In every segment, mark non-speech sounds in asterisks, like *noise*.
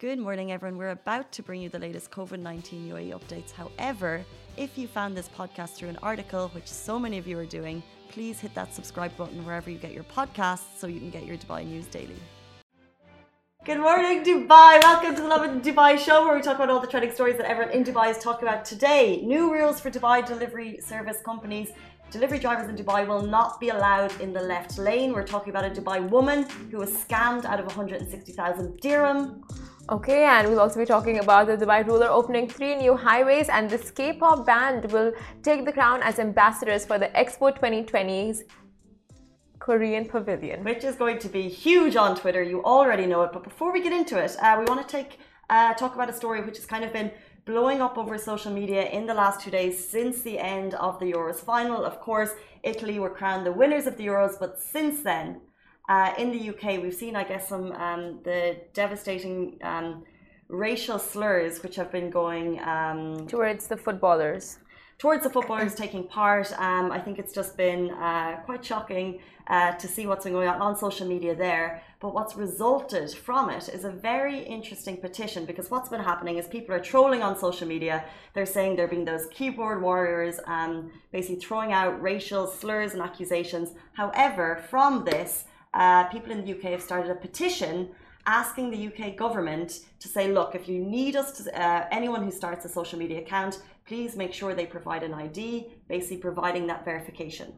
Good morning, everyone. We're about to bring you the latest COVID 19 UAE updates. However, if you found this podcast through an article, which so many of you are doing, please hit that subscribe button wherever you get your podcasts so you can get your Dubai news daily. Good morning, Dubai. Welcome to the Lovin Dubai show where we talk about all the trending stories that everyone in Dubai is talking about today. New rules for Dubai delivery service companies. Delivery drivers in Dubai will not be allowed in the left lane. We're talking about a Dubai woman who was scammed out of 160,000 dirham. Okay, and we'll also be talking about the Dubai ruler opening three new highways, and this K-pop band will take the crown as ambassadors for the Expo 2020's Korean Pavilion, which is going to be huge on Twitter. You already know it, but before we get into it, uh, we want to take uh, talk about a story which has kind of been blowing up over social media in the last two days since the end of the Euros final. Of course, Italy were crowned the winners of the Euros, but since then, uh, in the UK, we've seen, I guess, some um, the devastating um, racial slurs which have been going um, towards the footballers. Towards the footballers taking part, um, I think it's just been uh, quite shocking uh, to see what's been going on on social media there. But what's resulted from it is a very interesting petition because what's been happening is people are trolling on social media. They're saying there being those keyboard warriors, um, basically throwing out racial slurs and accusations. However, from this, uh, people in the UK have started a petition asking the UK government to say, look, if you need us to, uh, anyone who starts a social media account, please make sure they provide an ID, basically providing that verification.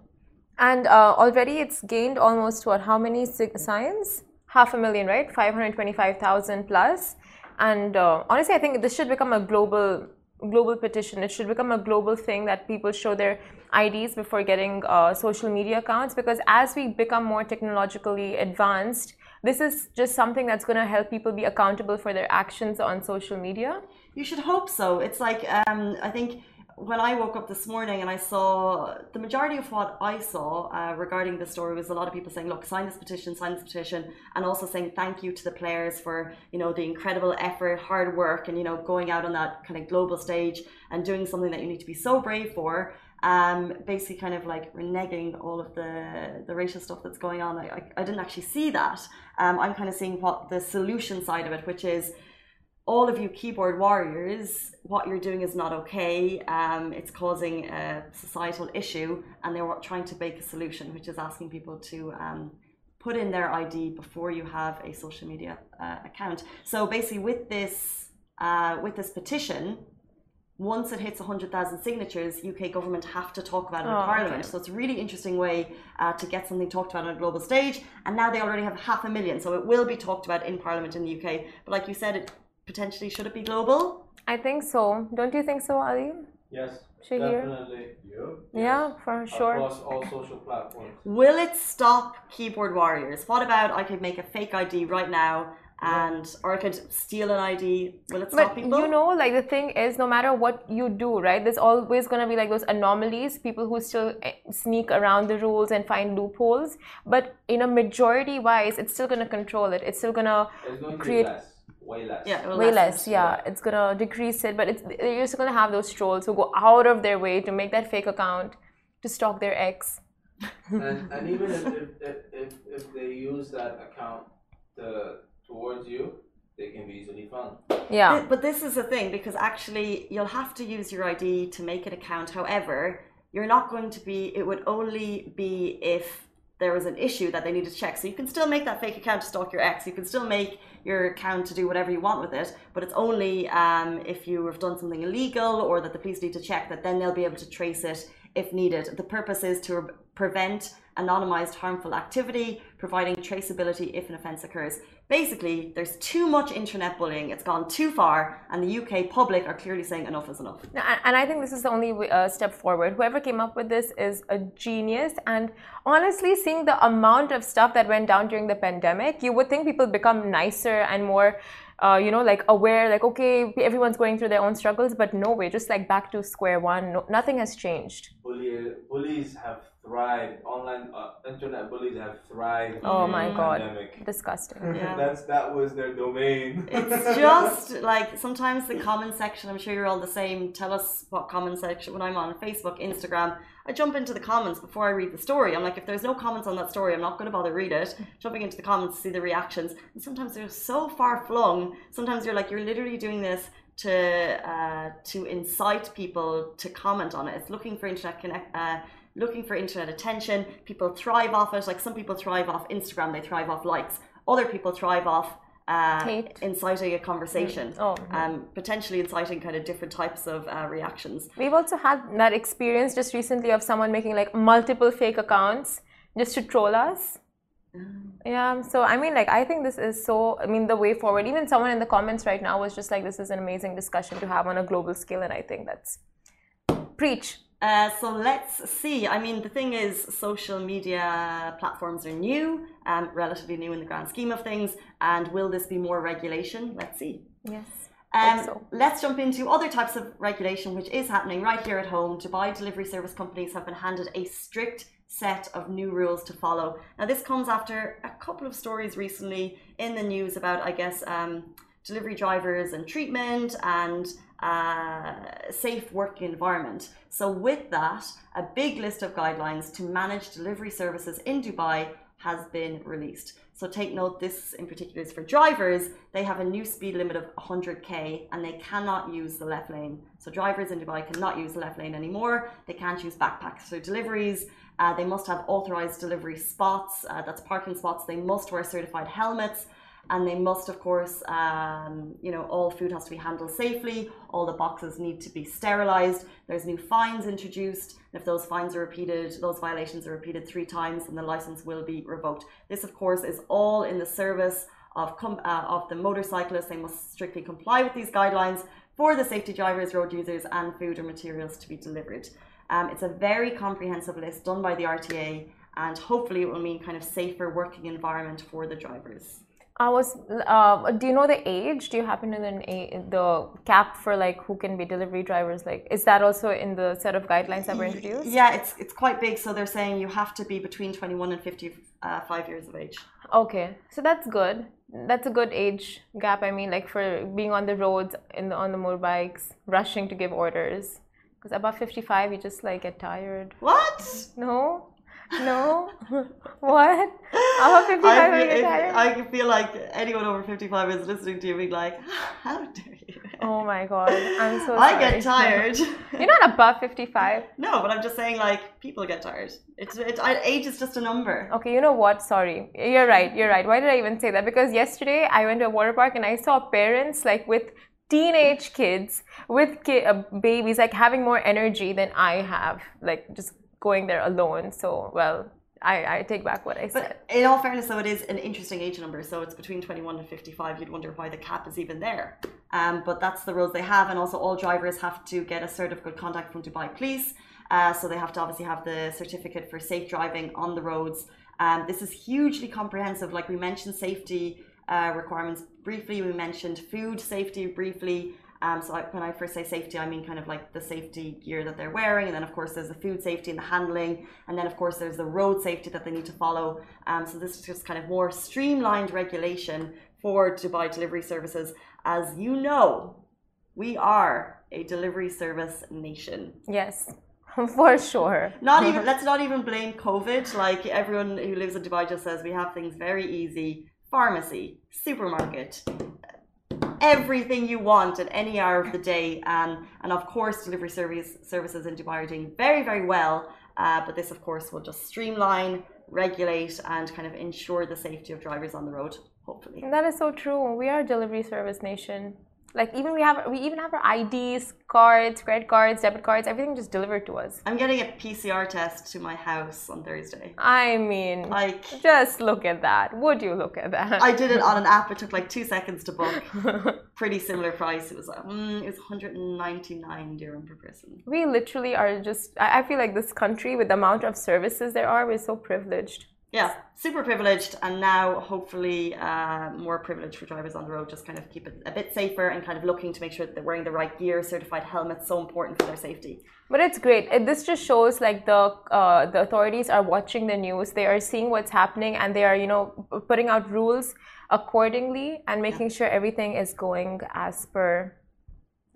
And uh, already it's gained almost what, how many signs? Half a million, right? 525,000 plus. And uh, honestly, I think this should become a global global petition. It should become a global thing that people show their IDs before getting uh, social media accounts because as we become more technologically advanced, this is just something that's going to help people be accountable for their actions on social media. You should hope so. It's like, um, I think when I woke up this morning and I saw the majority of what I saw uh, regarding the story was a lot of people saying, "Look, sign this petition, sign this petition," and also saying thank you to the players for you know the incredible effort, hard work, and you know going out on that kind of global stage and doing something that you need to be so brave for um, basically kind of like reneging all of the the racial stuff that's going on. I, I, I didn't actually see that. Um, I'm kind of seeing what the solution side of it, which is all of you keyboard warriors, what you're doing is not okay. Um, it's causing a societal issue, and they're trying to bake a solution, which is asking people to um, put in their ID before you have a social media uh, account. So basically, with this uh, with this petition, once it hits 100,000 signatures, UK government have to talk about it in oh, Parliament. Okay. So it's a really interesting way uh, to get something talked about on a global stage. And now they already have half a million, so it will be talked about in Parliament in the UK. But like you said, it potentially should it be global? I think so. Don't you think so, Ali? Yes. Definitely. Yeah, yeah, for sure. Across all social platforms. Will it stop keyboard warriors? What about I could make a fake ID right now and or I could steal an ID. Will it stop but people? you know, like the thing is, no matter what you do, right? There's always gonna be like those anomalies, people who still eh, sneak around the rules and find loopholes. But in a majority wise, it's still gonna control it. It's still gonna going create. To way less. Yeah, way less. Yeah. yeah. it's gonna decrease it, but it's you're still gonna have those trolls who go out of their way to make that fake account to stalk their ex. and, and even if, if, if, if they use that account to towards you, they can be easily found. Yeah. But this is the thing because actually you'll have to use your ID to make an account. However, you're not going to be, it would only be if there was an issue that they need to check. So you can still make that fake account to stalk your ex. You can still make your account to do whatever you want with it. But it's only um, if you have done something illegal or that the police need to check that then they'll be able to trace it if needed. The purpose is to prevent anonymized harmful activity, providing traceability if an offence occurs. Basically, there's too much internet bullying. It's gone too far, and the UK public are clearly saying enough is enough. And I think this is the only uh, step forward. Whoever came up with this is a genius. And honestly, seeing the amount of stuff that went down during the pandemic, you would think people become nicer and more uh, you know, like aware, like, okay, everyone's going through their own struggles, but no, we're just like back to square one. No, nothing has changed. Bully, bullies have thrived. Online uh, internet bullies have thrived. Oh my God. Pandemic. Disgusting. Yeah. *laughs* That's that was their domain. It's *laughs* just like sometimes the comment section, I'm sure you're all the same. Tell us what comment section when I'm on Facebook, Instagram. I jump into the comments before I read the story. I'm like, if there's no comments on that story, I'm not going to bother read it. Jumping into the comments to see the reactions. And sometimes they're so far flung. Sometimes you're like, you're literally doing this to uh, to incite people to comment on it. It's looking for internet connect. Uh, looking for internet attention people thrive off it like some people thrive off instagram they thrive off likes other people thrive off uh, inciting a conversation, Oh, um, potentially inciting kind of different types of uh, reactions. We've also had that experience just recently of someone making like multiple fake accounts just to troll us. Yeah, so I mean, like, I think this is so, I mean, the way forward. Even someone in the comments right now was just like, this is an amazing discussion to have on a global scale, and I think that's preach. Uh, so let's see. I mean, the thing is, social media platforms are new, um, relatively new in the grand scheme of things. And will this be more regulation? Let's see. Yes. Um, so. Let's jump into other types of regulation, which is happening right here at home. Dubai delivery service companies have been handed a strict set of new rules to follow. Now, this comes after a couple of stories recently in the news about, I guess, um, delivery drivers and treatment and uh, safe working environment. So, with that, a big list of guidelines to manage delivery services in Dubai has been released. So take note, this in particular is for drivers. They have a new speed limit of 100k and they cannot use the left lane. So drivers in Dubai cannot use the left lane anymore. They can't use backpacks for deliveries. Uh, they must have authorized delivery spots, uh, that's parking spots. They must wear certified helmets and they must of course um, you know all food has to be handled safely. All the boxes need to be sterilized. There's new fines introduced. And if those fines are repeated those violations are repeated three times then the license will be revoked. This of course is all in the service of, com- uh, of the motorcyclists. They must strictly comply with these guidelines for the safety drivers road users and food or materials to be delivered. Um, it's a very comprehensive list done by the rta and hopefully it will mean kind of safer working environment for the drivers I was. Uh, do you know the age? Do you happen to know the, the cap for like who can be delivery drivers? Like, is that also in the set of guidelines that were introduced? Yeah, it's it's quite big. So they're saying you have to be between 21 and 55 years of age. Okay, so that's good. That's a good age gap. I mean, like for being on the roads in the, on the motorbikes, rushing to give orders. Because above 55, you just like get tired. What? No, no. *laughs* what? Above 55, I feel, if- I feel like anyone over 55 is listening to you being like, how dare you? Oh my god, I'm so sorry. I get tired. *laughs* You're not above 55. no, but I'm just saying like people get tired. It's it, age is just a number. Okay, you know what? Sorry. You're right. You're right. Why did I even say that? Because yesterday I went to a water park and I saw parents like with teenage kids with ki- uh, babies like having more energy than I have, like just going there alone. So, well, I, I take back what I said. But in all fairness, though, it is an interesting age number. So it's between 21 and 55. You'd wonder why the cap is even there. Um, but that's the rules they have. And also, all drivers have to get a certificate of conduct from Dubai Police. Uh, so they have to obviously have the certificate for safe driving on the roads. Um, this is hugely comprehensive. Like we mentioned, safety uh, requirements briefly. We mentioned food safety briefly. Um, so I, when I first say safety, I mean kind of like the safety gear that they're wearing, and then of course there's the food safety and the handling, and then of course there's the road safety that they need to follow. Um, so this is just kind of more streamlined regulation for Dubai delivery services. As you know, we are a delivery service nation. Yes, *laughs* for sure. Not even *laughs* let's not even blame COVID. Like everyone who lives in Dubai just says we have things very easy. Pharmacy, supermarket, everything you want at any hour of the day. Um, and of course, delivery service services in Dubai are doing very, very well. Uh, but this, of course, will just streamline, regulate, and kind of ensure the safety of drivers on the road. Hopefully. That is so true. We are a delivery service nation. Like even we have we even have our IDs, cards, credit cards, debit cards, everything just delivered to us. I'm getting a PCR test to my house on Thursday. I mean, Like just look at that. Would you look at that? I did it on an app. It took like two seconds to book. *laughs* Pretty similar price. It was like mm, it was 199 dirham per person. we literally are just. I I feel like this country, with the amount of services there are, we're so privileged. Yeah, super privileged, and now hopefully uh, more privilege for drivers on the road. Just kind of keep it a bit safer and kind of looking to make sure that they're wearing the right gear. Certified helmets so important for their safety. But it's great. It, this just shows like the uh, the authorities are watching the news. They are seeing what's happening, and they are you know putting out rules accordingly and making sure everything is going as per.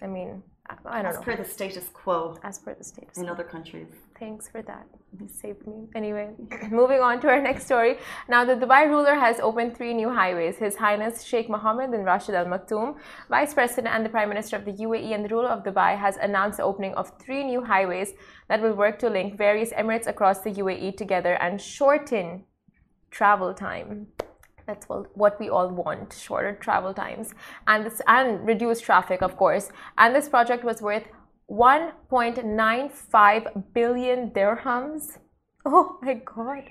I mean, I don't As know. per the status quo as per the status. Quo. In other countries. Thanks for that. Mm-hmm. You saved me. Anyway, *laughs* moving on to our next story. Now, the Dubai ruler has opened three new highways. His Highness Sheikh Mohammed bin Rashid Al Maktoum, Vice President and the Prime Minister of the UAE and the ruler of Dubai, has announced the opening of three new highways that will work to link various emirates across the UAE together and shorten travel time. That's what we all want: shorter travel times and this and reduce traffic, of course. And this project was worth 1.95 billion dirhams. Oh my god.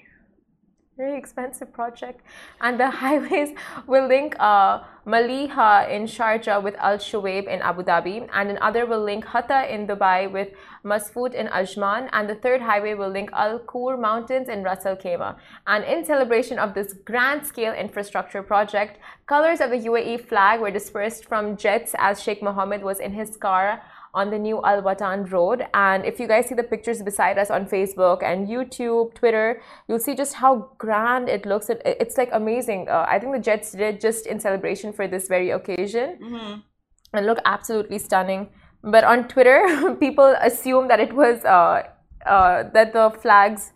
Very expensive project. And the *laughs* highways will link uh, Maliha in Sharjah with Al Shuaib in Abu Dhabi, and another will link Hatta in Dubai with Masfout in Ajman, and the third highway will link Al Kur Mountains in Ras Al Khaimah. And in celebration of this grand scale infrastructure project, colors of the UAE flag were dispersed from jets as Sheikh Mohammed was in his car on the new Al Watan road. And if you guys see the pictures beside us on Facebook and YouTube, Twitter, you'll see just how grand it looks. It, it's like amazing. Uh, I think the Jets did just in celebration for this very occasion Mm-hmm. and look absolutely stunning. But on Twitter, *laughs* people assume that it was uh, uh, that the flags.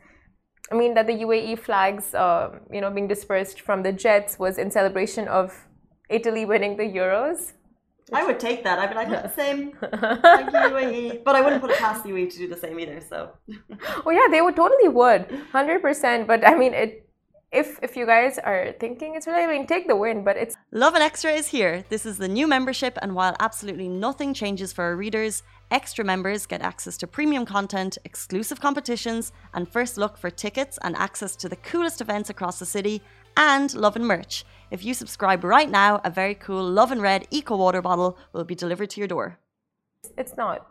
I mean that the UAE flags, uh, you know, being dispersed from the jets was in celebration of Italy winning the Euros. I would take that. I'd be like, the same. Thank you, UAE. But I wouldn't put it past the UAE to do the same either. So *laughs* Oh yeah, they would totally would, hundred percent. But I mean, it. If if you guys are thinking it's really, I mean, take the win. But it's Lovin Extra is here. This is the new membership, and while absolutely nothing changes for our readers, extra members get access to premium content, exclusive competitions, and first look for tickets and access to the coolest events across the city, and love and merch. If you subscribe right now, a very cool Love and Red Eco Water bottle will be delivered to your door. it's not.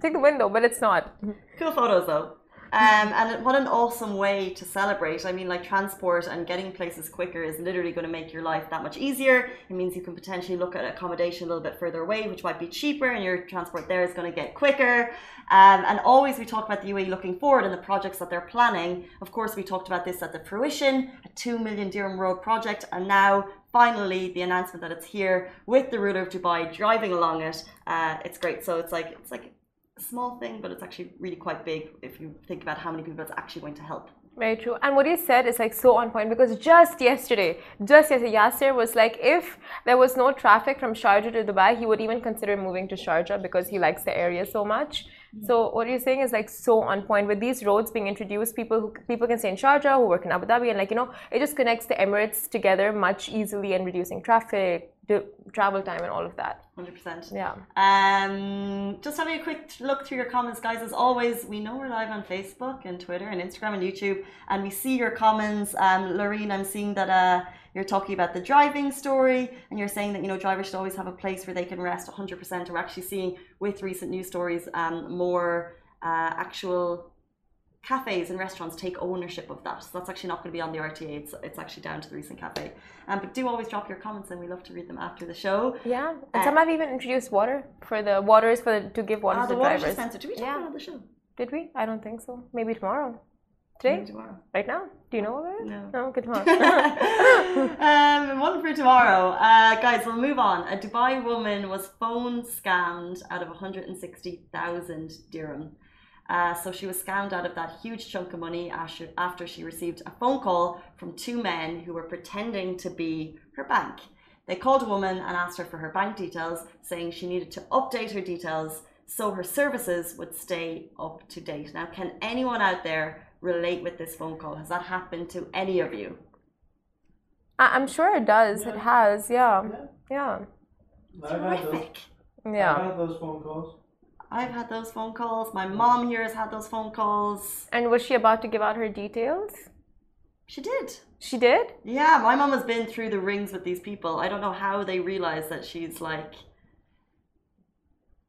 Take the window, but it's not. Cool photos though. Um, and what an awesome way to celebrate. I mean, like transport and getting places quicker is literally going to make your life that much easier. It means you can potentially look at accommodation a little bit further away, which might be cheaper, and your transport there is going to get quicker. Um, and always we talk about the UAE looking forward and the projects that they're planning. Of course, we talked about this at the fruition, a 2 million dirham road project, and now finally the announcement that it's here with the ruler of Dubai driving along it. Uh, it's great. So it's like it's like small thing, but it's actually really quite big if you think about how many people it's actually going to help. Very true. And what he said is like so on point because just yesterday, just yesterday, Yasser was like, if there was no traffic from Sharjah to Dubai, he would even consider moving to Sharjah because he likes the area so much. Mm-hmm. So what you're saying is like so on point. With these roads being introduced, people who people can stay in Sharjah who work in Abu Dhabi, and like you know, it just connects the Emirates together much easily and reducing traffic, the travel time, and all of that. 100%. Yeah. Um, just having a quick look through your comments, guys. As always, we know we're live on Facebook and Twitter and Instagram and YouTube, and we see your comments. Um, Lorene, I'm seeing that uh, you're talking about the driving story, and you're saying that you know drivers should always have a place where they can rest 100%. We're actually seeing with recent news stories um, more uh, actual cafes and restaurants take ownership of that. So that's actually not going to be on the RTA. It's, it's actually down to the recent cafe. Um, but do always drop your comments, and we love to read them after the show. Yeah, and some have even introduced water for the waters for the, to give water Ah, to the water drivers. dispenser. Did we talk Yeah. about on the show? Did we? I don't think so. Maybe tomorrow. Today? Maybe tomorrow. Right now? Do you know about it? No. No, tomorrow. *laughs* um, one for tomorrow. Uh, guys, we'll move on. A Dubai woman was phone scammed out of 160,000 dirham. Uh, so she was scammed out of that huge chunk of money after, after she received a phone call from two men who were pretending to be her bank. They called a woman and asked her for her bank details, saying she needed to update her details so her services would stay up to date. Now, can anyone out there relate with this phone call? Has that happened to any of you? I- I'm sure it does. It has. Yeah. Yeah. Yeah. I've had those, Horrific. Yeah. I've had those phone calls. I've had those phone calls. My mom here has had those phone calls. And was she about to give out her details? She did. She did? Yeah, my mom has been through the rings with these people. I don't know how they realize that she's like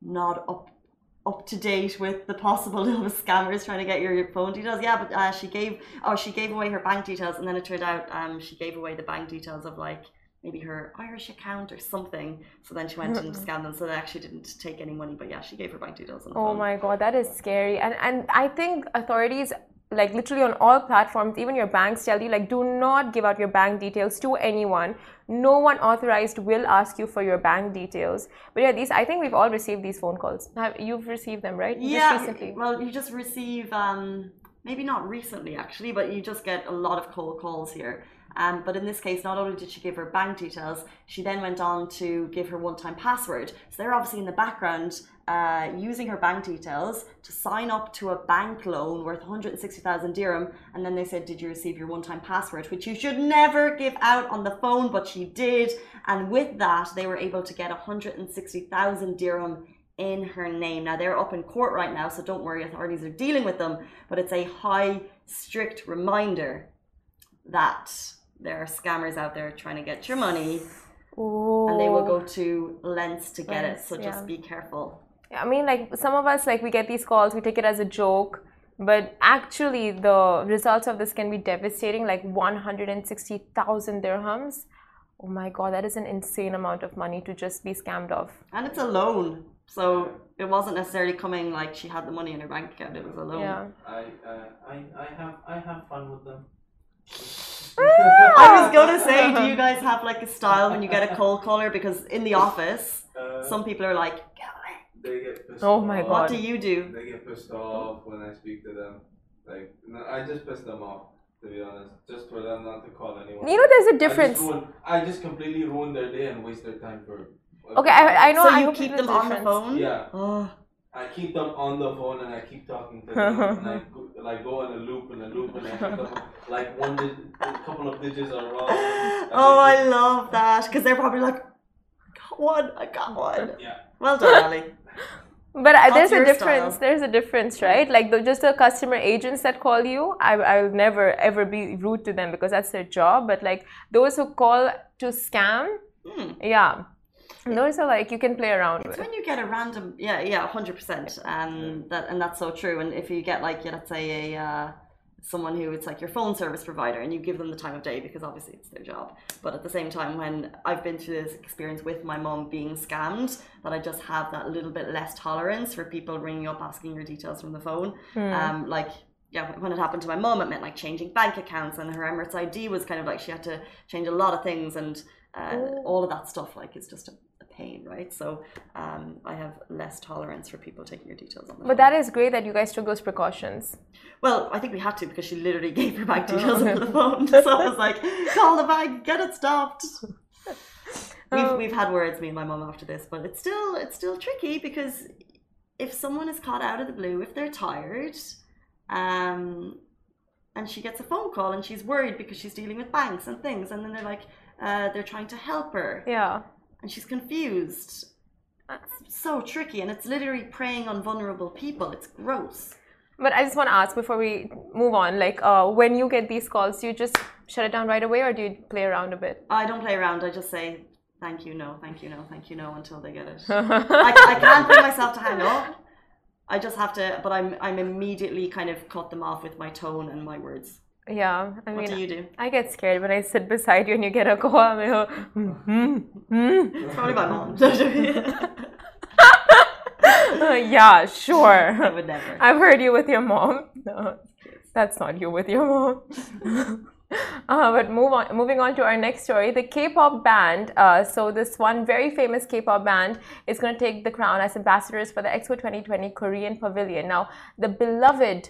not up up to date with the possible *laughs* little scammers trying to get your phone details. Yeah, but uh, she gave oh she gave away her bank details, and then it turned out um, she gave away the bank details of like maybe her Irish account or something. So then she went and scammed them. So they actually didn't take any money, but yeah, she gave her bank details. oh phone. my god, that is scary. And and I think authorities like literally on all platforms, even your banks tell you like do not give out your bank details to anyone. No one authorized will ask you for your bank details. But yeah, these I think we've all received these phone calls. Have you've received them, right? Yeah. Well, you just receive um maybe not recently actually, but you just get a lot of cold calls here. Um, but in this case, not only did she give her bank details, she then went on to give her one time password. So they're obviously in the background uh, using her bank details to sign up to a bank loan worth 160,000 dirham. And then they said, Did you receive your one time password? Which you should never give out on the phone, but she did. And with that, they were able to get 160,000 dirham in her name. Now they're up in court right now, so don't worry, authorities are dealing with them. But it's a high, strict reminder that there are scammers out there trying to get your money. Ooh. And they will go to lengths to get lengths, it. So just yeah. be careful. I mean, like some of us, like we get these calls, we take it as a joke, but actually the results of this can be devastating. Like 160,000 dirhams. Oh my god, that is an insane amount of money to just be scammed of. And it's a loan, so it wasn't necessarily coming like she had the money in her bank account. It was a loan. Yeah. I, uh, I, I have, I have fun with them. I was *laughs* gonna say, do you guys have like a style when you get a cold caller? Because in the office, uh, some people are like, they get pissed oh my off. god. What do you do? They get pissed off when I speak to them. Like, no, I just piss them off. To be honest, just for them not to call anyone. You know, there's a difference. I just, ruin, I just completely ruin their day and waste their time for. Okay, I, I know. So you I keep them on the phone. Yeah. Oh. I keep them on the phone and I keep talking to them and I go, like go in a loop and a loop and I pick up like one di- a couple of digits are wrong. *laughs* Oh, I love that because they're probably like, I got one, I got one. Yeah. Well done, Ali. *laughs* But uh, there's a difference. Style. There's a difference, right? Like the, just the customer agents that call you, I, I will never ever be rude to them because that's their job. But like those who call to scam, mm. yeah, *laughs* those are like you can play around it's with. when you get a random, yeah, yeah, hundred percent, and that and that's so true. And if you get like, let's say a uh, someone who it's like your phone service provider, and you give them the time of day because obviously it's their job. But at the same time, when I've been through this experience with my mom being scammed, that I just have that little bit less tolerance for people ringing up asking your details from the phone. Mm. Um, like yeah, when it happened to my mom, it meant like changing bank accounts, and her Emirates ID was kind of like she had to change a lot of things, and uh, all of that stuff like is just a pain, right? So um, I have less tolerance for people taking your details on the But phone. that is great that you guys took those precautions. Well, I think we had to because she literally *laughs* gave her bank details over the phone. So I was like, *laughs* call the bank, get it stopped. We've, um, we've had words, me and my mom, after this, but it's still it's still tricky because if someone is caught out of the blue, if they're tired, um, and she gets a phone call and she's worried because she's dealing with banks and things, and then they're like, uh, they're trying to help her. Yeah and she's confused. That's so tricky, and it's literally preying on vulnerable people. It's gross. But I just want to ask before we move on, like uh, when you get these calls, do you just shut it down right away, or do you play around a bit? I don't play around. I just say thank you, no, thank you, no, thank you, no, until they get it. *laughs* I, I can't bring myself to hang up. I just have to, but I'm I'm immediately kind of cut them off with my tone and my words. Yeah, I mean, what do you do? I get scared when I sit beside you and you get a call. I'm like, mm-hmm. It's probably my mom. *laughs* *laughs* yeah, sure. I would never. I've heard you with your mom. *laughs* No, that's not you with your mom. Uh, but move on, moving on to our next story, the K-pop band. Uh, so this one very famous K-pop band is going to take the crown as ambassadors for the Expo 2020 Korean Pavilion. Now, the beloved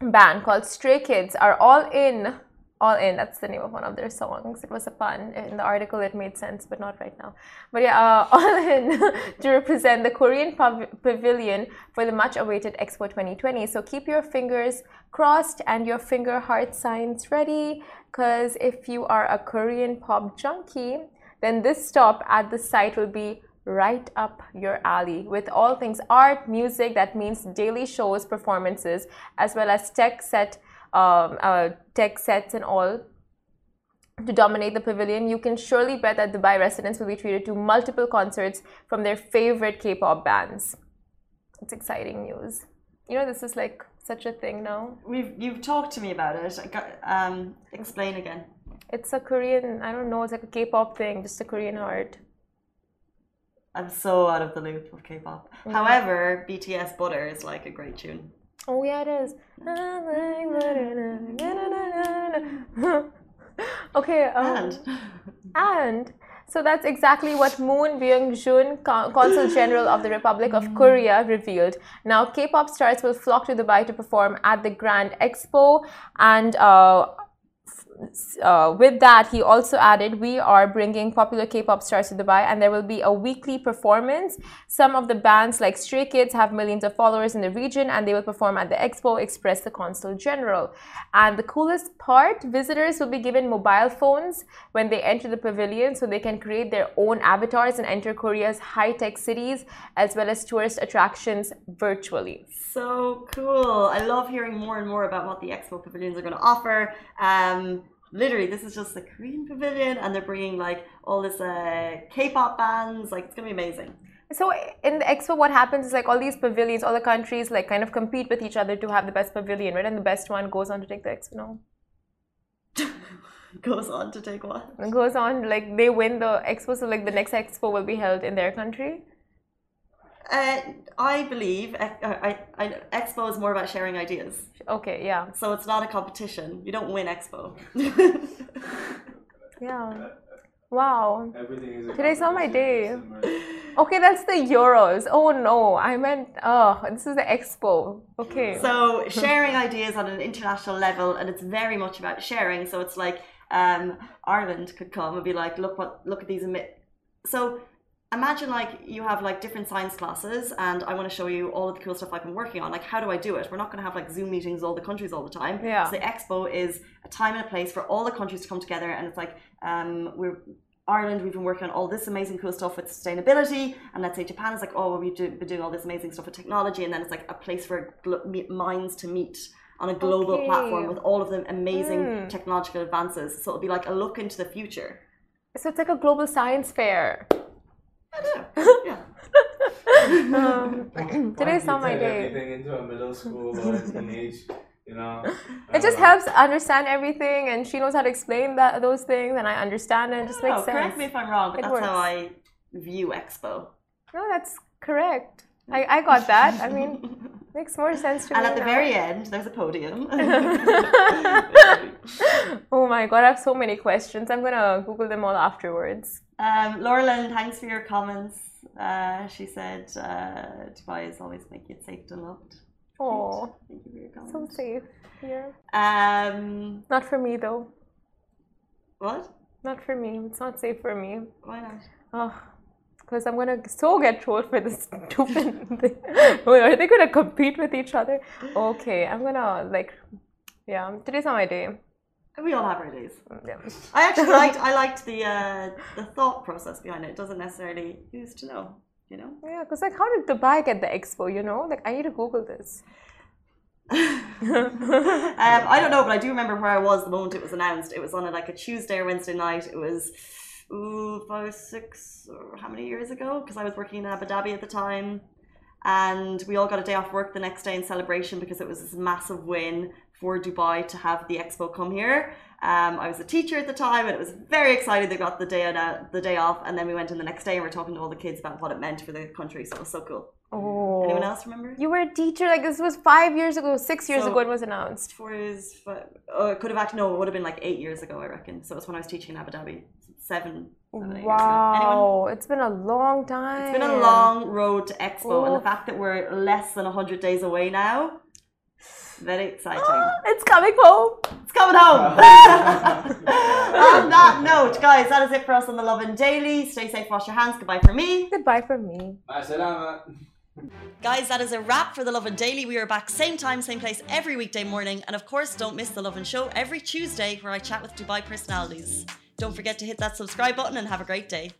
band called Stray Kids are all in. All in, that's the name of one of their songs. It was a pun. In the article, it made sense, but not right now. But yeah, uh, *laughs* all in to represent the Korean pav- pavilion for the much awaited Expo 2020. So keep your fingers crossed and your finger heart signs ready, because if you are a Korean pop junkie, then this stop at the site will be right up your alley with all things art, music, that means daily shows, performances, as well as tech set, um, uh, tech sets and all to dominate the pavilion, you can surely bet that Dubai residents will be treated to multiple concerts from their favorite K-pop bands. it's exciting news. You know, this is like such a thing now. We've you've talked to me about it. Um, explain again. It's a Korean. I don't know. It's like a K-pop thing, just a Korean art. I'm so out of the loop of K-pop. Mm. However, BTS Butter is like a great tune. Oh yeah, it is. *laughs* okay. Um, and and so that's exactly what Moon Byung-jun, Consul General of the Republic of Korea, revealed. Now, K-pop stars will flock to Dubai to perform at the Grand Expo, and uh, uh, with that, he also added, We are bringing popular K pop stars to Dubai, and there will be a weekly performance. Some of the bands, like Stray Kids, have millions of followers in the region, and they will perform at the expo, express the Consul General. And the coolest part visitors will be given mobile phones when they enter the pavilion, so they can create their own avatars and enter Korea's high tech cities as well as tourist attractions virtually. So cool. I love hearing more and more about what the expo pavilions are going to offer. Um, literally this is just the korean pavilion and they're bringing like all this uh, k-pop bands like it's gonna be amazing. So in the expo what happens is like all these pavilions all the countries like kind of compete with each other to have the best pavilion right? And the best one goes on to take the expo no? *laughs* Goes on to take what? Goes on like they win the expo so like the next expo will be held in their country uh, I believe uh, I, I, Expo is more about sharing ideas. Okay, yeah. So it's not a competition. You don't win Expo. *laughs* yeah. Wow. Everything is Today's not my day. Okay, that's the Euros. Oh no, I meant, oh, this is the Expo. Okay. So sharing ideas on an international level, and it's very much about sharing. So it's like um, Ireland could come and be like, look what, look at these. So imagine like you have like different science classes and I want to show you all of the cool stuff I've been working on. Like, how do I do it? We're not going to have like Zoom meetings all the countries all the time. Yeah. So the expo is a time and a place for all the countries to come together. And it's like, um, we're Ireland, we've been working on all this amazing cool stuff with sustainability. And let's say Japan is like, oh, we've been doing all this amazing stuff with technology. And then it's like a place for minds to meet on a global okay. platform with all of the amazing mm. technological advances. So it'll be like a look into the future. So it's like a global science fair. Yeah. um, today's not my day. Everything into a middle school or a teenage, you know. It just know. helps understand everything, and she knows how to explain that those things, and I understand it. It just makes sense. Correct me if I'm wrong, but it that's works. how I view Expo. No, that's correct. I, I got that. I mean, makes more sense to and me. And at the now. very end, there's a podium. oh my god, I have so many questions. I'm gonna Google them all afterwards. Um, Laura Lynn, thanks for your comments. Uh, she said uh, Dubai is always make you safe and loved. Oh, thank you for your comments. So safe here. Um, not for me though. What? Not for me. It's not safe for me. Why not? Oh, because I'm gonna so get trolled for this *laughs* stupid thing. Are they gonna compete with each other? Okay, I'm gonna like, yeah. Today's not my day. We all have our days. Yeah. *laughs* I actually liked I liked the uh, the thought process behind it. It doesn't necessarily use to know, you know. Yeah, because like, how did Dubai get the expo? You know, like I need to Google this. *laughs* um, I don't know, but I do remember where I was the moment it was announced. It was on a, like a Tuesday or Wednesday night. It was ooh, five, six, or how many years ago? Because I was working in Abu Dhabi at the time, and we all got a day off work the next day in celebration because it was this massive win for Dubai to have the expo come here. Um, I was a teacher at the time, and it was very excited. They got the day out, the day off, and then we went in the next day and we are talking to all the kids about what it meant for the country. So it was so cool. Oh. Anyone else remember? You were a teacher. Like this was five years ago, six years so, ago. It was announced. Four years. Five, oh, it could have actually no. It would have been like eight years ago, I reckon. So it was when I was teaching in Abu Dhabi. Seven. seven wow, it's been a long time. It's been a long road to Expo, oh. and the fact that we're less than hundred days away now very exciting. *gasps* it's coming home. It's coming home. *laughs* *laughs* on that note, guys, that is it for us on the Lovin Daily. Stay safe, wash your hands. Goodbye for me. Goodbye for me. Guys, that is a wrap for the Lovin Daily. We are back same time, same place every weekday morning. And of course, don't miss the Lovin Show every Tuesday where I chat with Dubai personalities. Don't forget to hit that subscribe button and have a great day.